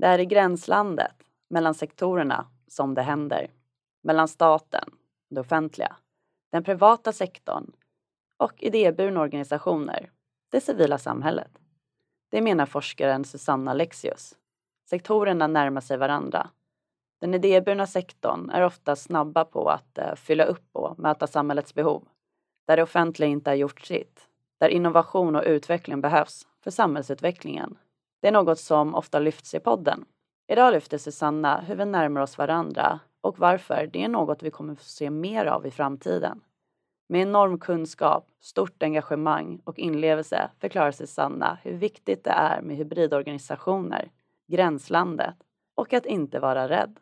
Det är i gränslandet mellan sektorerna som det händer. Mellan staten, det offentliga, den privata sektorn och idéburna organisationer, det civila samhället. Det menar forskaren Susanna Lexius. Sektorerna närmar sig varandra. Den idéburna sektorn är ofta snabba på att eh, fylla upp och möta samhällets behov. Där det offentliga inte har gjort sitt. Där innovation och utveckling behövs för samhällsutvecklingen. Det är något som ofta lyfts i podden. Idag lyfter Susanna hur vi närmar oss varandra och varför det är något vi kommer få se mer av i framtiden. Med enorm kunskap, stort engagemang och inlevelse förklarar Susanna hur viktigt det är med hybridorganisationer, gränslandet och att inte vara rädd.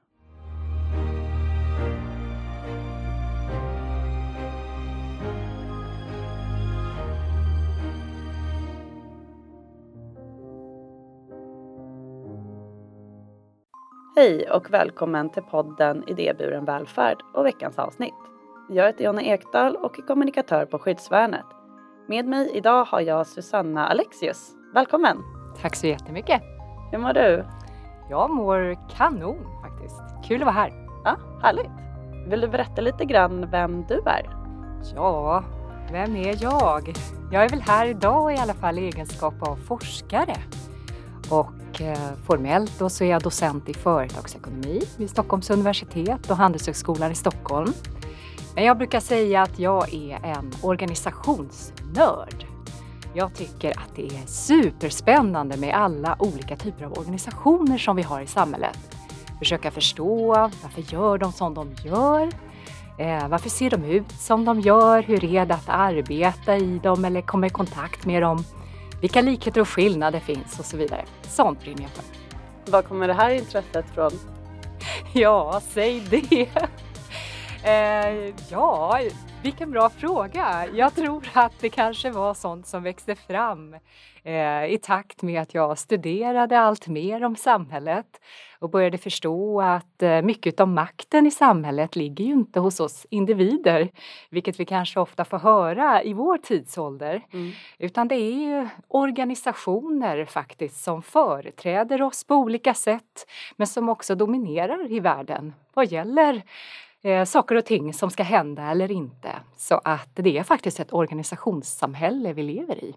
Hej och välkommen till podden Idéburen välfärd och veckans avsnitt. Jag heter Jonna Ekdahl och är kommunikatör på Skyddsvärnet. Med mig idag har jag Susanna Alexius. Välkommen! Tack så jättemycket! Hur mår du? Jag mår kanon faktiskt. Kul att vara här. Ja, Härligt! Vill du berätta lite grann vem du är? Ja, vem är jag? Jag är väl här idag i alla fall i egenskap av forskare. Och och eh, formellt då så är jag docent i företagsekonomi vid Stockholms universitet och Handelshögskolan i Stockholm. Men jag brukar säga att jag är en organisationsnörd. Jag tycker att det är superspännande med alla olika typer av organisationer som vi har i samhället. Försöka förstå varför gör de som de gör? Eh, varför ser de ut som de gör? Hur är det att arbeta i dem eller komma i kontakt med dem? Vilka likheter och skillnader finns och så vidare. Sånt brinner jag för. Var kommer det här intresset från? Ja, säg det. Eh, ja, vilken bra fråga. Jag tror att det kanske var sånt som växte fram eh, i takt med att jag studerade allt mer om samhället och började förstå att eh, mycket av makten i samhället ligger ju inte hos oss individer, vilket vi kanske ofta får höra i vår tidsålder, mm. utan det är ju organisationer faktiskt som företräder oss på olika sätt, men som också dominerar i världen vad gäller eh, saker och ting som ska hända eller inte. Så att det är faktiskt ett organisationssamhälle vi lever i.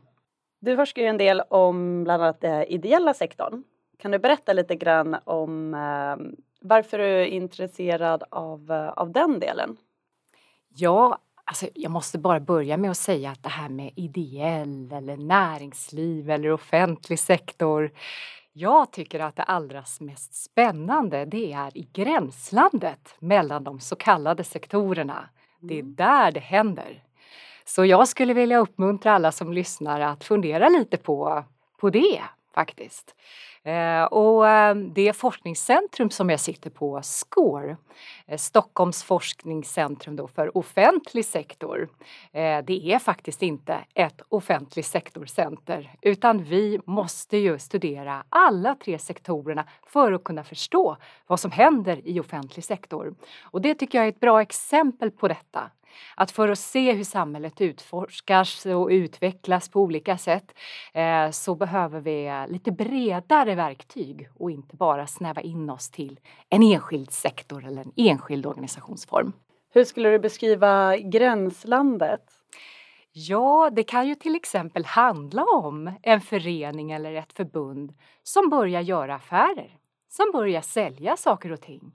Du forskar ju en del om bland annat den ideella sektorn. Kan du berätta lite grann om eh, varför du är intresserad av, eh, av den delen? Ja, alltså jag måste bara börja med att säga att det här med ideell eller näringsliv eller offentlig sektor jag tycker att det allra mest spännande det är i gränslandet mellan de så kallade sektorerna. Det är mm. där det händer. Så jag skulle vilja uppmuntra alla som lyssnar att fundera lite på, på det faktiskt. Eh, och eh, det forskningscentrum som jag sitter på, SCORE, eh, Stockholms forskningscentrum då för offentlig sektor, det är faktiskt inte ett offentlig sektorcenter utan vi måste ju studera alla tre sektorerna för att kunna förstå vad som händer i offentlig sektor. Och det tycker jag är ett bra exempel på detta. Att för att se hur samhället utforskas och utvecklas på olika sätt eh, så behöver vi lite bredare verktyg och inte bara snäva in oss till en enskild sektor eller en enskild organisationsform. Hur skulle du beskriva gränslandet? Ja, det kan ju till exempel handla om en förening eller ett förbund som börjar göra affärer, som börjar sälja saker och ting.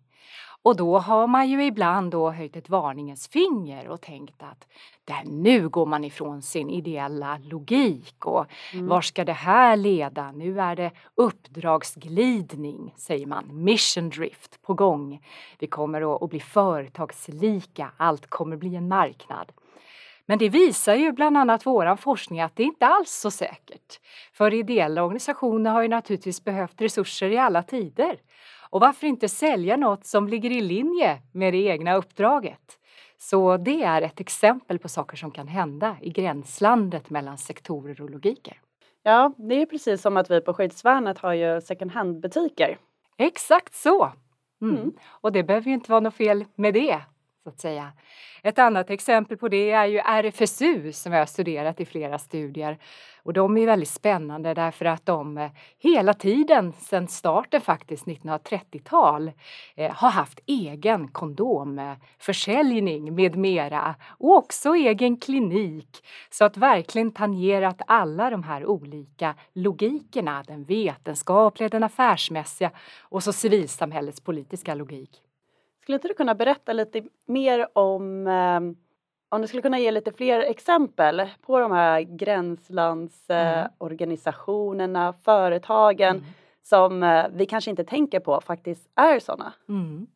Och då har man ju ibland då höjt ett varningens finger och tänkt att där, nu går man ifrån sin ideella logik och mm. var ska det här leda? Nu är det uppdragsglidning, säger man, mission drift på gång. Vi kommer att bli företagslika, allt kommer bli en marknad. Men det visar ju bland annat våran forskning att det inte alls så säkert. För ideella organisationer har ju naturligtvis behövt resurser i alla tider. Och varför inte sälja något som ligger i linje med det egna uppdraget? Så det är ett exempel på saker som kan hända i gränslandet mellan sektorer och logiker. Ja, det är precis som att vi på Skyddsvärnet har ju second hand-butiker. Exakt så! Mm. Mm. Och det behöver ju inte vara något fel med det så att säga. Ett annat exempel på det är ju RFSU som jag har studerat i flera studier. Och de är väldigt spännande därför att de eh, hela tiden sedan starten faktiskt 1930-tal eh, har haft egen kondomförsäljning med mera och också egen klinik så att verkligen tangerat alla de här olika logikerna, den vetenskapliga, den affärsmässiga och så civilsamhällets politiska logik. Skulle inte du kunna berätta lite mer om eh, om du skulle kunna ge lite fler exempel på de här gränslandsorganisationerna, mm. företagen mm. som eh, vi kanske inte tänker på faktiskt är sådana? Mm.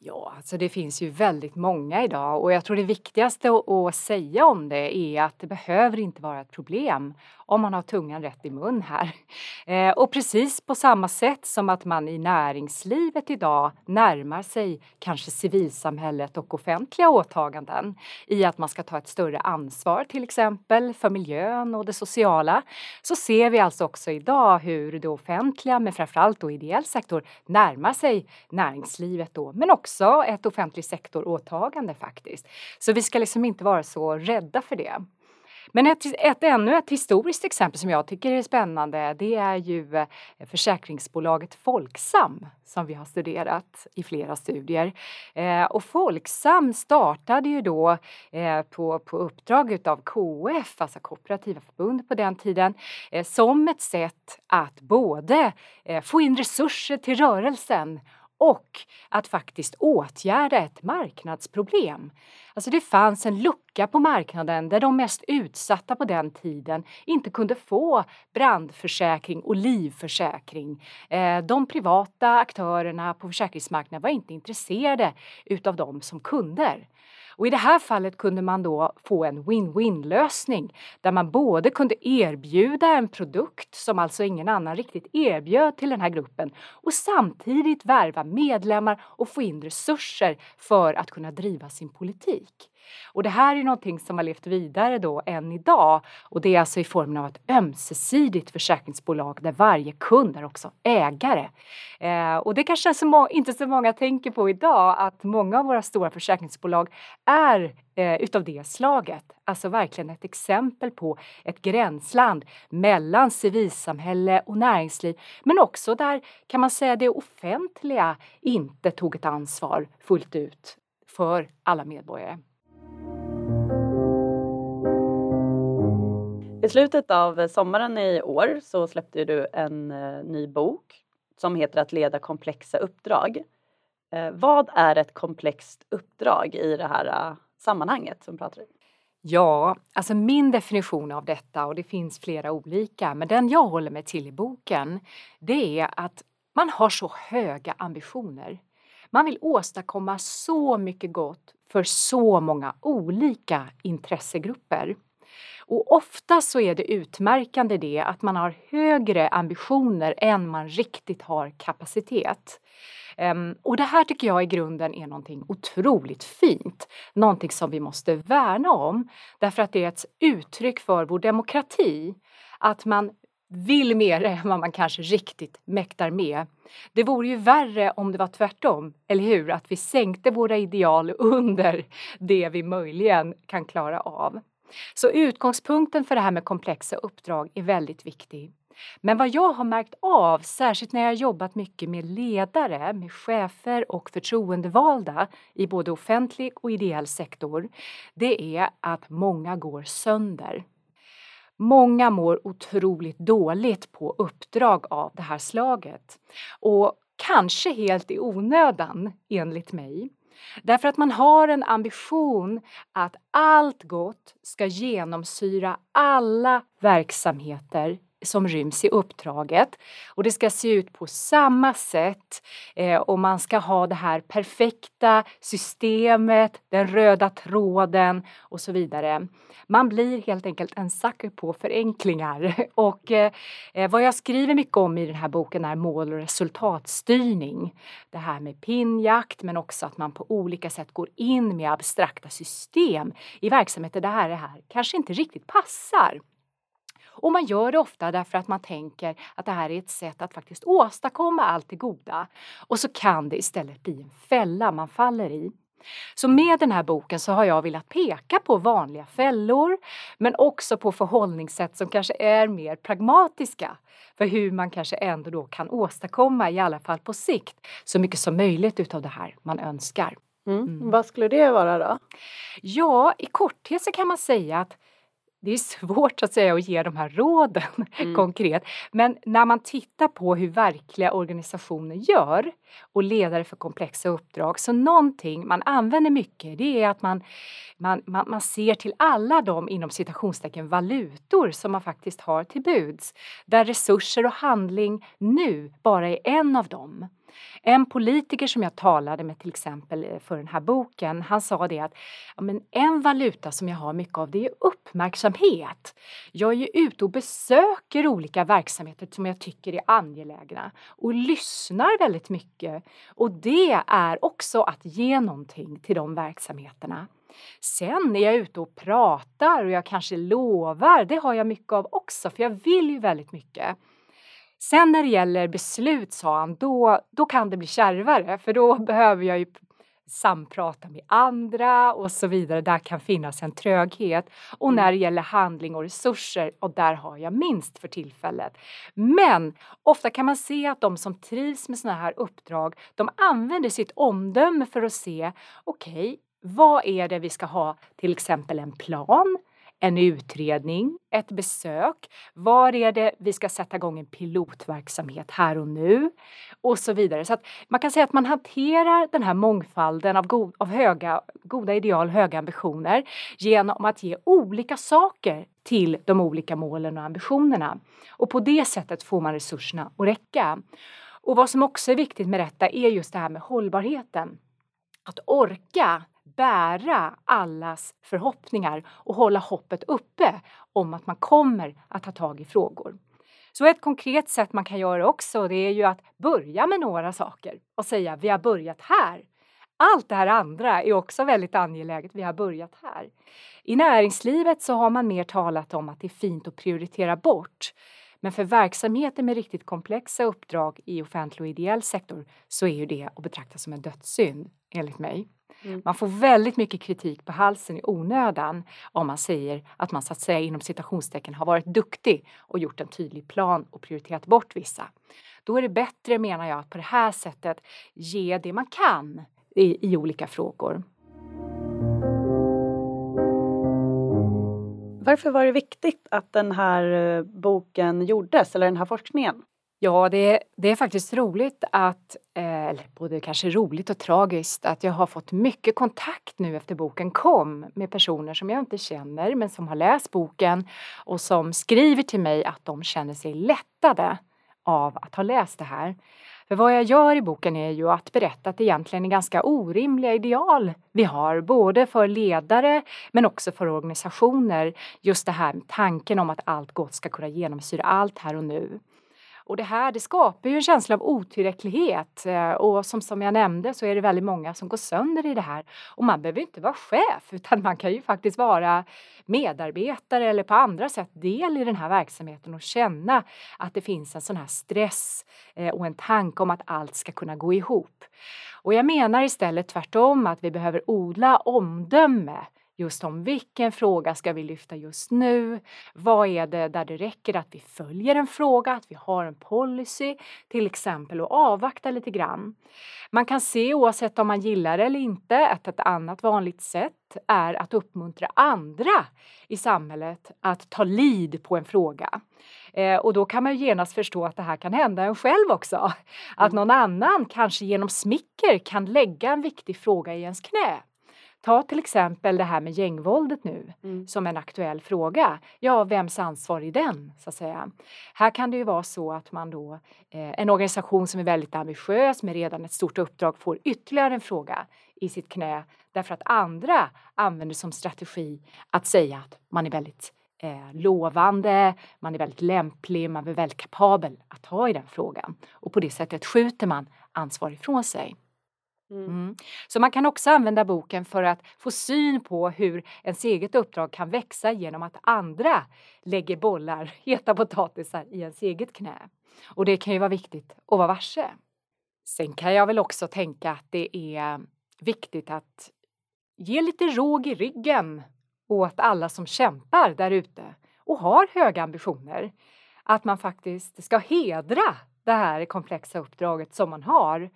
Ja, alltså det finns ju väldigt många idag och jag tror det viktigaste att säga om det är att det behöver inte vara ett problem om man har tungan rätt i mun här. Eh, och precis på samma sätt som att man i näringslivet idag närmar sig kanske civilsamhället och offentliga åtaganden i att man ska ta ett större ansvar till exempel för miljön och det sociala så ser vi alltså också idag hur det offentliga men framförallt då ideell sektor närmar sig näringslivet då men också också ett offentlig sektoråtagande faktiskt. Så vi ska liksom inte vara så rädda för det. Men ett, ett, ännu ett historiskt exempel som jag tycker är spännande det är ju eh, försäkringsbolaget Folksam som vi har studerat i flera studier. Eh, och Folksam startade ju då eh, på, på uppdrag av KF, alltså Kooperativa förbund på den tiden, eh, som ett sätt att både eh, få in resurser till rörelsen och att faktiskt åtgärda ett marknadsproblem. Alltså det fanns en lucka på marknaden där de mest utsatta på den tiden inte kunde få brandförsäkring och livförsäkring. Eh, de privata aktörerna på försäkringsmarknaden var inte intresserade utav dem som kunder. Och i det här fallet kunde man då få en win-win lösning där man både kunde erbjuda en produkt som alltså ingen annan riktigt erbjöd till den här gruppen och samtidigt värva medlemmar och få in resurser för att kunna driva sin politik. Och det här är någonting som har levt vidare då än idag och det är alltså i formen av ett ömsesidigt försäkringsbolag där varje kund är också ägare. Eh, och det kanske så inte så många tänker på idag att många av våra stora försäkringsbolag är eh, utav det slaget. Alltså verkligen ett exempel på ett gränsland mellan civilsamhälle och näringsliv men också där kan man säga det offentliga inte tog ett ansvar fullt ut för alla medborgare. I slutet av sommaren i år så släppte du en eh, ny bok som heter Att leda komplexa uppdrag. Eh, vad är ett komplext uppdrag i det här eh, sammanhanget som pratar om? Ja, alltså min definition av detta och det finns flera olika, men den jag håller mig till i boken, det är att man har så höga ambitioner. Man vill åstadkomma så mycket gott för så många olika intressegrupper. Och ofta så är det utmärkande det att man har högre ambitioner än man riktigt har kapacitet. Um, och det här tycker jag i grunden är någonting otroligt fint. Någonting som vi måste värna om därför att det är ett uttryck för vår demokrati. Att man vill mer än vad man kanske riktigt mäktar med. Det vore ju värre om det var tvärtom, eller hur? Att vi sänkte våra ideal under det vi möjligen kan klara av. Så utgångspunkten för det här med komplexa uppdrag är väldigt viktig. Men vad jag har märkt av, särskilt när jag jobbat mycket med ledare, med chefer och förtroendevalda i både offentlig och ideell sektor, det är att många går sönder. Många mår otroligt dåligt på uppdrag av det här slaget och kanske helt i onödan enligt mig. Därför att man har en ambition att allt gott ska genomsyra alla verksamheter som ryms i uppdraget. Och det ska se ut på samma sätt eh, och man ska ha det här perfekta systemet, den röda tråden och så vidare. Man blir helt enkelt en sucker på förenklingar och eh, eh, vad jag skriver mycket om i den här boken är mål och resultatstyrning. Det här med pinnjakt men också att man på olika sätt går in med abstrakta system i verksamheter där det här kanske inte riktigt passar. Och man gör det ofta därför att man tänker att det här är ett sätt att faktiskt åstadkomma allt det goda. Och så kan det istället bli en fälla man faller i. Så med den här boken så har jag velat peka på vanliga fällor men också på förhållningssätt som kanske är mer pragmatiska för hur man kanske ändå då kan åstadkomma, i alla fall på sikt, så mycket som möjligt utav det här man önskar. Mm. Mm. Vad skulle det vara då? Ja, i korthet så kan man säga att det är svårt att säga att ge de här råden mm. konkret. Men när man tittar på hur verkliga organisationer gör och ledare för komplexa uppdrag så någonting man använder mycket det är att man, man, man, man ser till alla de inom citationstecken valutor som man faktiskt har till buds. Där resurser och handling nu bara är en av dem. En politiker som jag talade med till exempel eh, för den här boken, han sa det att ja, men en valuta som jag har mycket av det är uppmärksamhet. Jag är ju ute och besöker olika verksamheter som jag tycker är angelägna och lyssnar väldigt mycket. Och det är också att ge någonting till de verksamheterna. Sen är jag ute och pratar och jag kanske lovar, det har jag mycket av också för jag vill ju väldigt mycket. Sen när det gäller beslut, sa han, då, då kan det bli kärvare för då behöver jag ju samprata med andra och så vidare. Där kan finnas en tröghet. Och när det gäller handling och resurser, och där har jag minst för tillfället. Men ofta kan man se att de som trivs med sådana här uppdrag, de använder sitt omdöme för att se, okej, okay, vad är det vi ska ha? Till exempel en plan, en utredning, ett besök. Var är det vi ska sätta igång en pilotverksamhet här och nu? Och så vidare. Så att man kan säga att man hanterar den här mångfalden av, go av höga, goda ideal, höga ambitioner genom att ge olika saker till de olika målen och ambitionerna. Och på det sättet får man resurserna att räcka. Och vad som också är viktigt med detta är just det här med hållbarheten. Att orka bära allas förhoppningar och hålla hoppet uppe om att man kommer att ta tag i frågor. Så ett konkret sätt man kan göra också det är ju att börja med några saker och säga vi har börjat här. Allt det här andra är också väldigt angeläget. Vi har börjat här. I näringslivet så har man mer talat om att det är fint att prioritera bort. Men för verksamheter med riktigt komplexa uppdrag i offentlig och ideell sektor så är ju det att betrakta som en dödssynd enligt mig. Mm. Man får väldigt mycket kritik på halsen i onödan om man säger att man så att säga inom citationstecken har varit duktig och gjort en tydlig plan och prioriterat bort vissa. Då är det bättre menar jag att på det här sättet ge det man kan i, i olika frågor. Varför var det viktigt att den här eh, boken gjordes, eller den här forskningen? Ja, det, det är faktiskt roligt att, eh, eller både kanske roligt och tragiskt, att jag har fått mycket kontakt nu efter boken kom med personer som jag inte känner men som har läst boken och som skriver till mig att de känner sig lättade av att ha läst det här. För vad jag gör i boken är ju att berätta att det egentligen är ganska orimliga ideal vi har, både för ledare men också för organisationer. Just det här tanken om att allt gott ska kunna genomsyra allt här och nu. Och det här det skapar ju en känsla av otillräcklighet eh, och som, som jag nämnde så är det väldigt många som går sönder i det här. Och man behöver inte vara chef utan man kan ju faktiskt vara medarbetare eller på andra sätt del i den här verksamheten och känna att det finns en sån här stress eh, och en tanke om att allt ska kunna gå ihop. Och jag menar istället tvärtom att vi behöver odla omdöme just om vilken fråga ska vi lyfta just nu? Vad är det där det räcker att vi följer en fråga, att vi har en policy till exempel och avvakta lite grann. Man kan se oavsett om man gillar det eller inte att ett annat vanligt sätt är att uppmuntra andra i samhället att ta lid på en fråga. Eh, och då kan man ju genast förstå att det här kan hända en själv också. Att mm. någon annan kanske genom smicker kan lägga en viktig fråga i ens knä. Ta till exempel det här med gängvåldet nu mm. som en aktuell fråga. Ja, vems ansvar är den så att säga? Här kan det ju vara så att man då eh, en organisation som är väldigt ambitiös med redan ett stort uppdrag får ytterligare en fråga i sitt knä därför att andra använder som strategi att säga att man är väldigt eh, lovande, man är väldigt lämplig, man är väldigt kapabel att ta i den frågan och på det sättet skjuter man ansvar ifrån sig. Mm. mm. Så man kan också använda boken för att få syn på hur ens eget uppdrag kan växa genom att andra lägger bollar, heta potatisar, i ens eget knä. Och det kan ju vara viktigt att vara varse. Sen kan jag väl också tänka att det är viktigt att ge lite råg i ryggen åt alla som kämpar där ute och har höga ambitioner. Att man faktiskt ska hedra det här komplexa uppdraget som man har.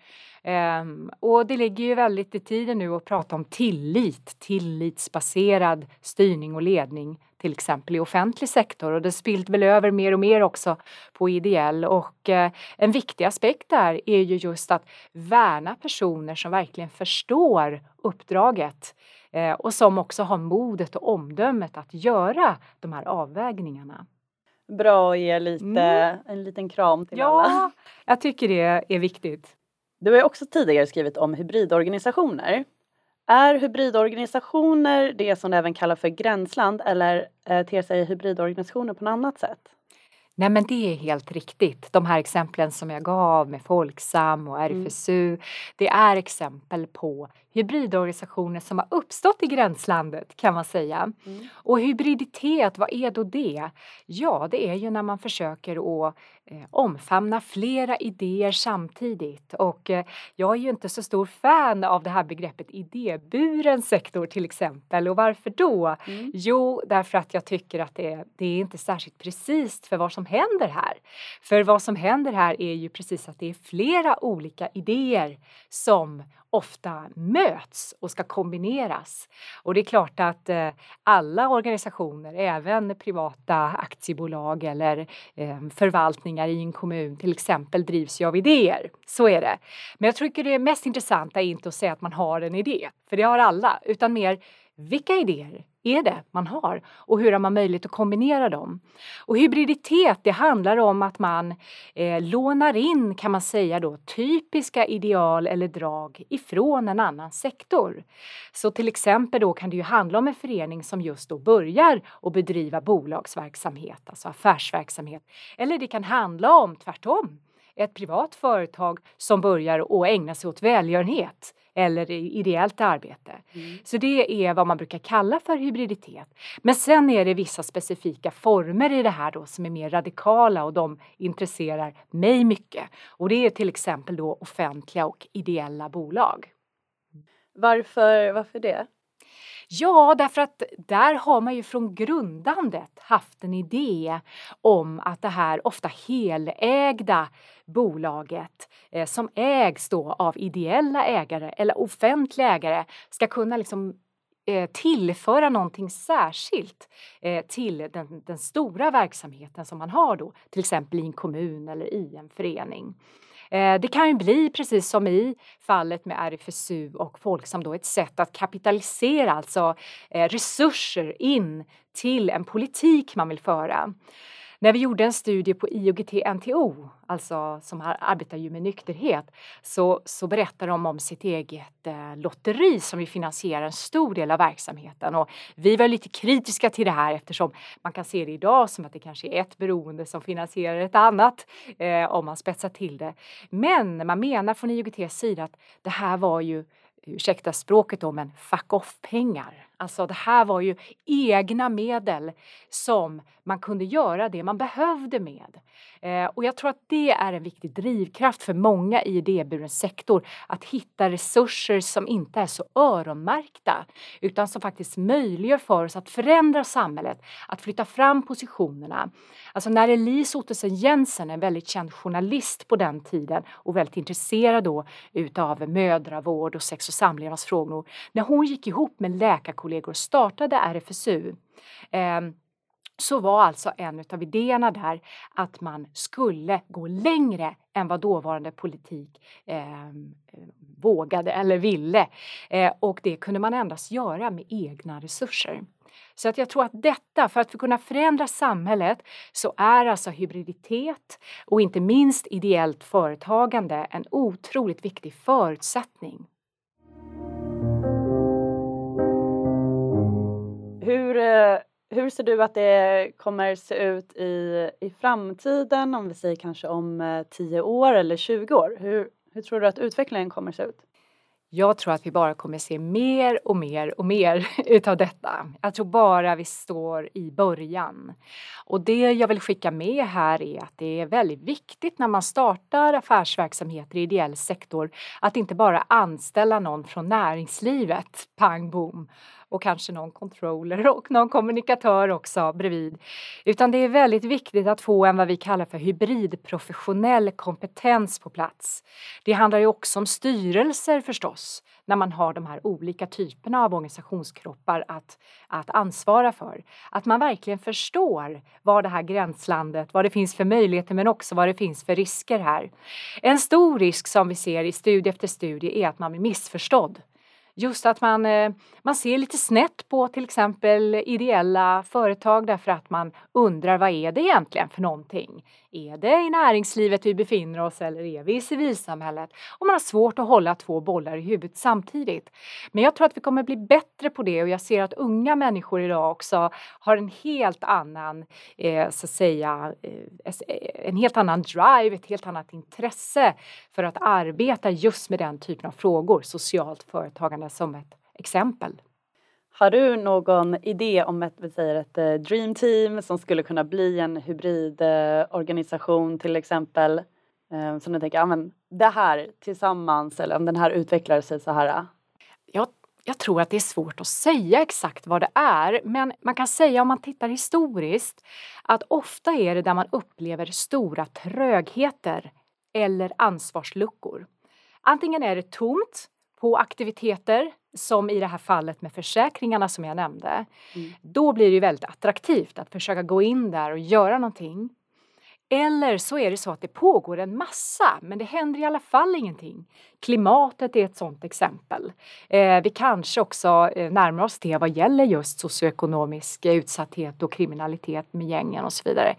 Um, och det ligger ju väldigt i tiden nu att prata om tillit, tillitsbaserad styrning och ledning till exempel i offentlig sektor. Och det spilt väl över mer och mer också på ideell. Och uh, en viktig aspekt där är ju just att värna personer som verkligen förstår uppdraget uh, och som också har modet och omdömet att göra de här avvägningarna bra att ge lite, mm. en liten kram till ja, alla. Ja, jag tycker det är viktigt. Du har också tidigare skrivit om hybridorganisationer. Är hybridorganisationer det som du även kallar för gränsland eller eh, ter sig hybridorganisationer på något annat sätt? Nej men det är helt riktigt. De här exemplen som jag gav med Folksam och RFSU, mm. det är exempel på hybridorganisationer som har uppstått i gränslandet kan man säga. Mm. Och hybriditet, vad är då det? Ja, det är ju när man försöker att omfamna flera idéer samtidigt och eh, jag är ju inte så stor fan av det här begreppet idéburen sektor till exempel och varför då? Mm. Jo, därför att jag tycker att det, det är inte särskilt precis för vad som händer här. För vad som händer här är ju precis att det är flera olika idéer som ofta möts och ska kombineras. Och det är klart att eh, alla organisationer, även privata aktiebolag eller eh, förvaltningar i en kommun till exempel drivs ju av idéer. Så är det. Men jag tycker det mest intressanta är inte att säga att man har en idé, för det har alla, utan mer vilka idéer är det man har och hur har man möjlighet att kombinera dem? Och hybriditet det handlar om att man eh, lånar in kan man säga då typiska ideal eller drag ifrån en annan sektor. Så till exempel då kan det ju handla om en förening som just då börjar att bedriva bolagsverksamhet, alltså affärsverksamhet. Eller det kan handla om tvärtom ett privat företag som börjar att ägna sig åt välgörenhet eller ideellt arbete. Mm. Så det är vad man brukar kalla för hybriditet. Men sen är det vissa specifika former i det här då som är mer radikala och de intresserar mig mycket. Och det är till exempel då offentliga och ideella bolag. Varför, varför det? Ja, därför att där har man ju från grundandet haft en idé om att det här ofta helägda bolaget eh, som ägs då av ideella ägare eller offentliga ägare ska kunna liksom eh, tillföra någonting särskilt eh, till den, den, stora verksamheten som man har då, till exempel i en kommun eller i en förening. Eh, det kan ju bli precis som i fallet med RFSU och Folksam då ett sätt att kapitalisera alltså eh, resurser in till en politik man vill föra. När vi gjorde en studie på IOGT-NTO, alltså som arbetar ju med nykterhet, så, så berättar de om sitt eget eh, lotteri som ju finansierar en stor del av verksamheten. Och vi var lite kritiska till det här eftersom man kan se det idag som att det kanske är ett beroende som finansierar ett annat eh, om man spetsar till det. Men man menar från IOGTs sida att det här var ju ursäkta språket då, men fuck off-pengar. Alltså det här var ju egna medel som man kunde göra det man behövde med. Eh, och jag tror att det är en viktig drivkraft för många i idéburen sektor att hitta resurser som inte är så öronmärkta utan som faktiskt möjliggör för oss att förändra samhället, att flytta fram positionerna. Alltså när Elise Ottesen Jensen, en väldigt känd journalist på den tiden och väldigt intresserad då utav mödravård och sex och samlevnadsfrågor, när hon gick ihop med läkarkollegor kollegor startade RFSU ehm, så var alltså en av idéerna där att man skulle gå längre än vad dåvarande politik eh, vågade eller ville. Eh, och det kunde man endast göra med egna resurser. Så att jag tror att detta, för att kunna förändra samhället så är alltså hybriditet och inte minst ideellt företagande en otroligt viktig förutsättning. Hur eh, hur ser du att det kommer se ut i, i framtiden, om vi säger kanske om eh, 10 år eller 20 år? Hur, hur tror du att utvecklingen kommer se ut? Jag tror att vi bara kommer se mer och mer och mer utav detta. Jag tror bara vi står i början. Och det jag vill skicka med här är att det är väldigt viktigt när man startar affärsverksamheter i ideell sektor att inte bara anställa någon från näringslivet, pang bom, och kanske någon controller och någon kommunikatör också bredvid. Utan det är väldigt viktigt att få en vad vi kallar för hybridprofessionell kompetens på plats. Det handlar ju också om styrelser förstås när man har de här olika typerna av organisationskroppar att, att ansvara för. Att man verkligen förstår vad det här gränslandet, vad det finns för möjligheter men också vad det finns för risker här. En stor risk som vi ser i studie efter studie är att man blir missförstådd. Just att man, eh, man ser lite snett på till exempel ideella företag därför att man undrar vad är det egentligen för någonting? Är det i näringslivet vi befinner oss eller är vi i civilsamhället? Och man har svårt att hålla två bollar i huvudet samtidigt. Men jag tror att vi kommer bli bättre på det och jag ser att unga människor idag också har en helt annan, eh, så att säga, eh, eh en helt annan drive, ett helt annat intresse för att arbeta just med den typen av frågor, socialt företagande som ett exempel. Har du någon idé om ett, vi säger ett eh, dream team som skulle kunna bli en hybridorganisation eh, till exempel? Eh, som du tänker, ja men det här tillsammans eller om den här utvecklar sig så här. Jag, jag tror att det är svårt att säga exakt vad det är men man kan säga om man tittar historiskt att ofta är det där man upplever stora trögheter eller ansvarsluckor. Antingen är det tomt på aktiviteter som i det här fallet med försäkringarna som jag nämnde. Mm. Då blir det ju väldigt attraktivt att försöka gå in där och göra någonting. Eller så är det så att det pågår en massa men det händer i alla fall ingenting. Klimatet är ett sådant exempel. Eh, vi kanske också eh, närmar oss det vad gäller just socioekonomisk eh, utsatthet och kriminalitet med gängen och så vidare.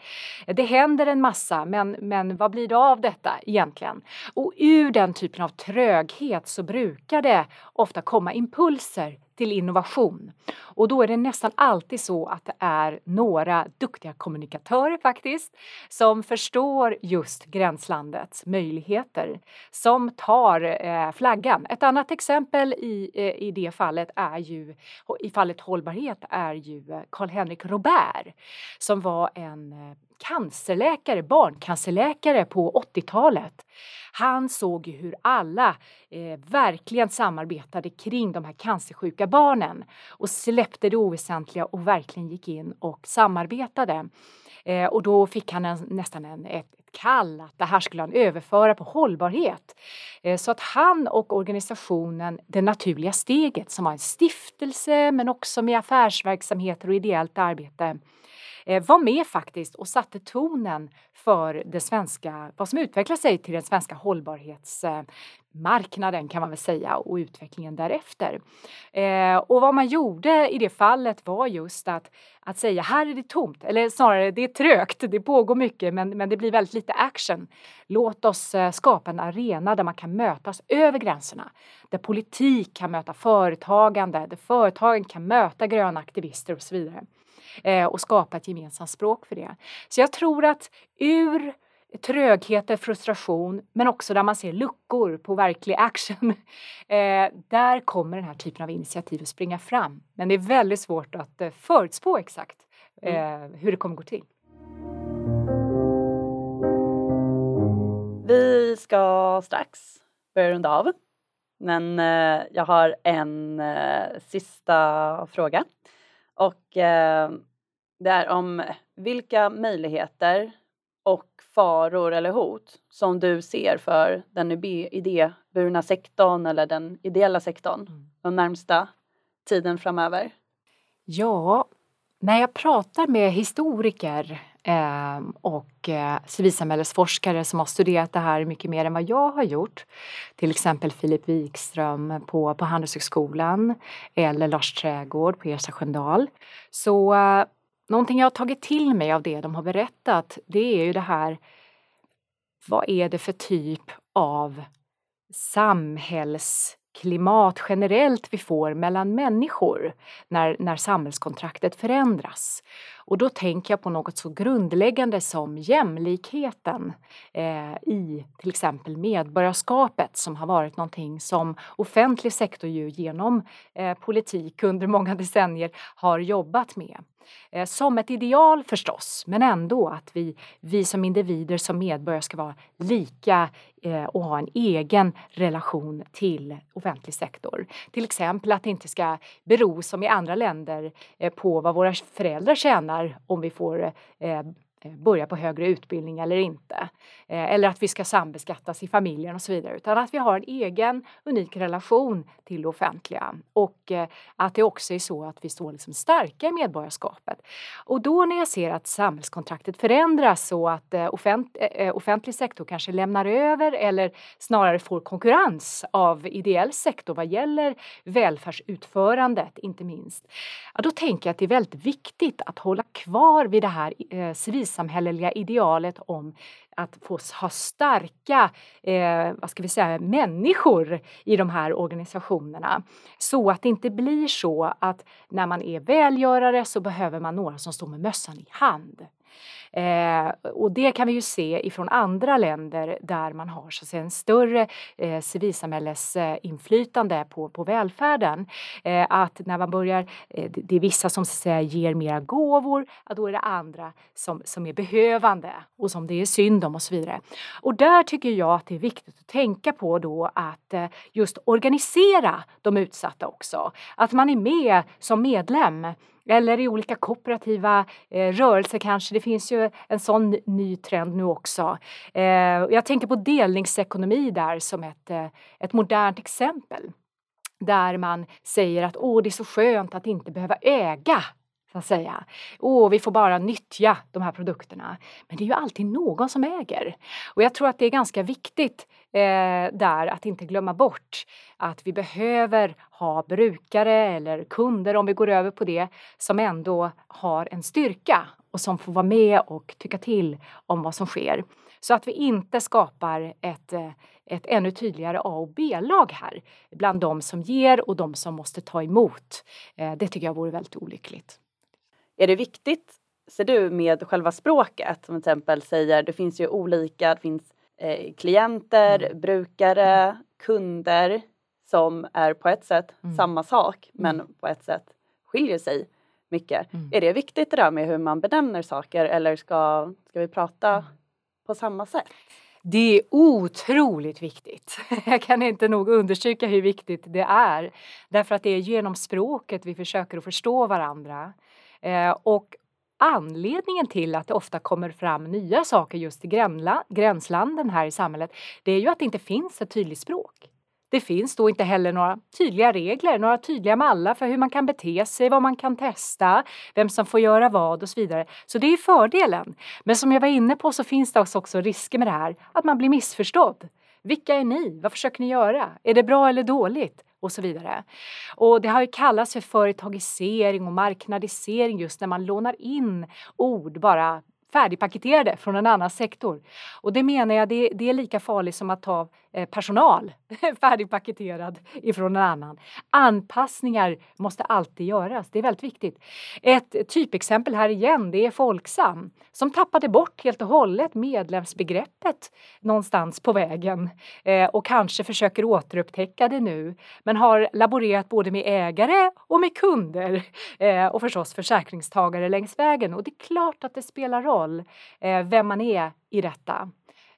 Eh, det händer en massa men, men vad blir det av detta egentligen? Och ur den typen av tröghet så brukar det ofta komma impulser till innovation. Och då är det nästan alltid så att det är några duktiga kommunikatörer faktiskt som förstår just gränslandets möjligheter som tar eh, flaggan. Ett annat exempel i, eh, i det fallet är ju i fallet hållbarhet är ju eh, Karl-Henrik Robert som var en eh, cancerläkare, barncancerläkare på 80-talet. Han såg ju hur alla eh, verkligen samarbetade kring de här cancersjuka barnen och släppte det oväsentliga och verkligen gick in och samarbetade. Eh, och då fick han en, nästan en, ett, kall att det här skulle han överföra på hållbarhet. Eh, så att han och organisationen Det naturliga steget som var en stiftelse men också med affärsverksamheter och ideellt arbete Eh, var med faktiskt och satte tonen för det svenska, vad som utvecklar sig till den svenska hållbarhetsmarknaden kan man väl säga och utvecklingen därefter. Eh, och vad man gjorde i det fallet var just att, att säga här är det tomt, eller snarare det är trögt, det pågår mycket men, men det blir väldigt lite action. Låt oss eh, skapa en arena där man kan mötas över gränserna. Där politik kan möta företagande, där företagen kan möta gröna aktivister och så vidare eh, och skapa ett gemensamt språk för det. Så jag tror att ur trögheter, frustration, men också där man ser luckor på verklig action. Eh, där kommer den här typen av initiativ att springa fram. Men det är väldigt svårt att eh, förutspå exakt eh, mm. hur det kommer gå till. Vi ska strax börja runda av. Men jag har en sista fråga. Och eh, det är om vilka möjligheter och faror eller hot som du ser för den idéburna sektorn eller den ideella sektorn mm. de närmsta tiden framöver? Ja, när jag pratar med historiker Ehm, och eh, civilsamhällesforskare som har studerat det här mycket mer än vad jag har gjort. Till exempel Filip Wikström på, på Handelshögskolan eller Lars Trägård på Ersta Sköndal. Så eh, någonting jag har tagit till mig av det de har berättat det är ju det här vad är det för typ av samhällsklimat generellt vi får mellan människor när, när samhällskontraktet förändras. Och då tänker jag på något så grundläggande som jämlikheten eh, i till exempel medborgarskapet som har varit någonting som offentlig sektor ju genom eh, politik under många decennier har jobbat med. Eh, som ett ideal förstås, men ändå att vi, vi som individer, som medborgare ska vara lika eh, och ha en egen relation till offentlig sektor. Till exempel att det inte ska bero som i andra länder eh, på vad våra föräldrar tjänar om vi får Eh, Eh, börja på högre utbildning eller inte. Eh, eller att vi ska sambeskattas i familjen och så vidare. Utan att vi har en egen unik relation till det offentliga. Och eh, att det också är så att vi står liksom starka i medborgarskapet. Och då när jag ser att samhällskontraktet förändras så att offent offentlig sektor kanske lämnar över eller snarare får konkurrens av ideell sektor vad gäller välfärdsutförandet inte minst. Ja, då tänker jag att det är väldigt viktigt att hålla kvar vid det här eh, civilsamhälleliga idealet om att få ha starka eh, vad ska vi säga, människor i de här organisationerna. Så att det inte blir så att när man är välgörare så behöver man några som står med mössan i hand. Eh, och det kan vi ju se ifrån andra länder där man har så att säga, en större eh, civilsamhällesinflytande på, på välfärden. Eh, att när man börjar, eh, det är vissa som så att säga, ger mera gåvor, ja, då är det andra som, som är behövande och som det är synd om och så vidare. Och där tycker jag att det är viktigt att tänka på då att eh, just organisera de utsatta också. Att man är med som medlem eller i olika kooperativa eh, rörelser kanske. Det finns ju en sån ny trend nu också. Eh, jag tänker på delningsekonomi där som ett, eh, ett modernt exempel. Där man säger att åh, det är så skönt att inte behöva äga så att säga. Åh, vi får bara nyttja de här produkterna. Men det är ju alltid någon som äger. Och jag tror att det är ganska viktigt eh, där att inte glömma bort att vi behöver ha brukare eller kunder, om vi går över på det, som ändå har en styrka och som får vara med och tycka till om vad som sker. Så att vi inte skapar ett, eh, ett ännu tydligare A och B-lag här bland de som ger och de som måste ta emot. Eh, det tycker jag vore väldigt olyckligt. Är det viktigt, ser du, med själva språket? Som till exempel säger, det finns ju olika, det finns eh, klienter, mm. brukare, kunder som är på ett sätt mm. samma sak men mm. på ett sätt skiljer sig mycket. Mm. Är det viktigt det där med hur man benämner saker eller ska, ska vi prata mm. på samma sätt? Det är otroligt viktigt. Jag kan inte nog understryka hur viktigt det är. Därför att det är genom språket vi försöker att förstå varandra. Eh, och anledningen till att det ofta kommer fram nya saker just i gränslanden här i samhället, det är ju att det inte finns ett tydligt språk. Det finns då inte heller några tydliga regler, några tydliga mallar för hur man kan bete sig, vad man kan testa, vem som får göra vad och så vidare. Så det är fördelen. Men som jag var inne på så finns det också risker med det här, att man blir missförstådd. Vilka är ni? Vad försöker ni göra? Är det bra eller dåligt? Och så vidare. Och det har ju kallats för företagisering och marknadisering just när man lånar in ord bara färdigpaketerade från en annan sektor. Och det menar jag, det, det är lika farligt som att ta eh, personal färdigpaketerad ifrån en annan. Anpassningar måste alltid göras, det är väldigt viktigt. Ett typexempel här igen, det är Folksam som tappade bort helt och hållet medlemsbegreppet någonstans på vägen eh, och kanske försöker återupptäcka det nu men har laborerat både med ägare och med kunder eh, och förstås försäkringstagare längs vägen och det är klart att det spelar roll roll eh, vem man är i detta.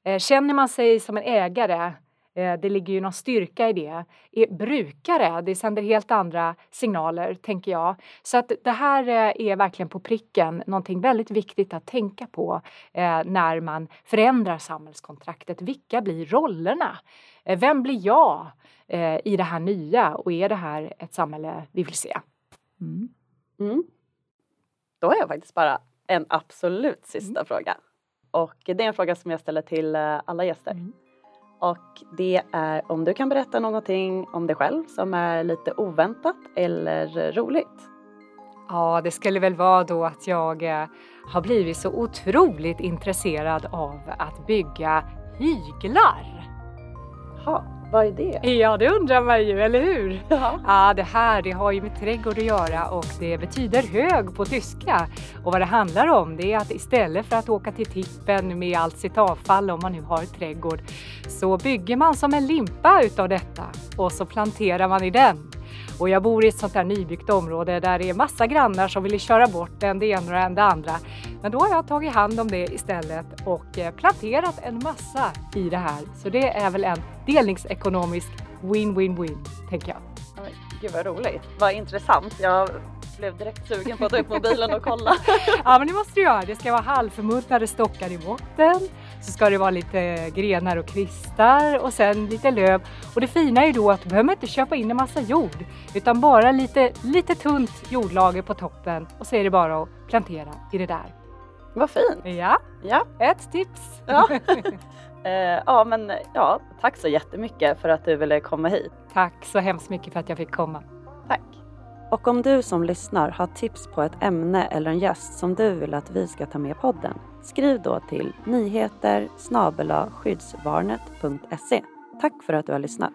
Eh, känner man sig som en ägare eh, det ligger ju någon styrka i det. Är brukare, det sänder helt andra signaler, tänker jag. Så att det här eh, är verkligen på pricken någonting väldigt viktigt att tänka på eh, när man förändrar samhällskontraktet. Vilka blir rollerna? Eh, vem blir jag i det här nya och är det här ett samhälle vi vill se? Mm. Mm. Då har jag faktiskt bara en absolut sista mm. fråga. Och det är en fråga som jag ställer till eh, alla gäster. Mm. Och det är om du kan berätta någonting om dig själv som är lite oväntat eller roligt. Ja, det skulle väl vara då att jag eh, har blivit så otroligt intresserad av att bygga hyglar. Ja, Vad är det? Ja, det undrar man ju, eller hur? Ja. Ja, det här det har ju med trädgård att göra och det betyder hög på tyska. Och vad det handlar om det är att istället för att åka till tippen med allt sitt avfall om man nu har trädgård så bygger man som en limpa utav detta och så planterar man i den. Och jag bor i ett sånt här nybyggt område där det är massa grannar som vill köra bort en det ena och det andra. Men då har jag tagit hand om det istället och eh, planterat en massa i det här. Så det är väl en delningsekonomisk win-win-win, tänker jag. Gud vad roligt. Vad intressant. Jag blev direkt sugen på att ta upp mobilen och kolla. Ja, men det måste du göra. Det ska vara halvförmultnade stockar i botten. Så ska det vara lite grenar och kvistar och sen lite löv. Och det fina är ju då att du behöver inte köpa in en massa jord utan bara lite, lite tunt jordlager på toppen och så är det bara att plantera i det där. Vad fint. Ja, Ja. ett tips. Ja. Eh, ja, men ja, tack så jättemycket för att du ville komma hit. Tack så hemskt mycket för att jag fick komma. Tack. Och om du som lyssnar har tips på ett ämne eller en gäst som du vill att vi ska ta med i podden, Skriv då till nyheter skyddsvarnet.se. Tack för att du har lyssnat.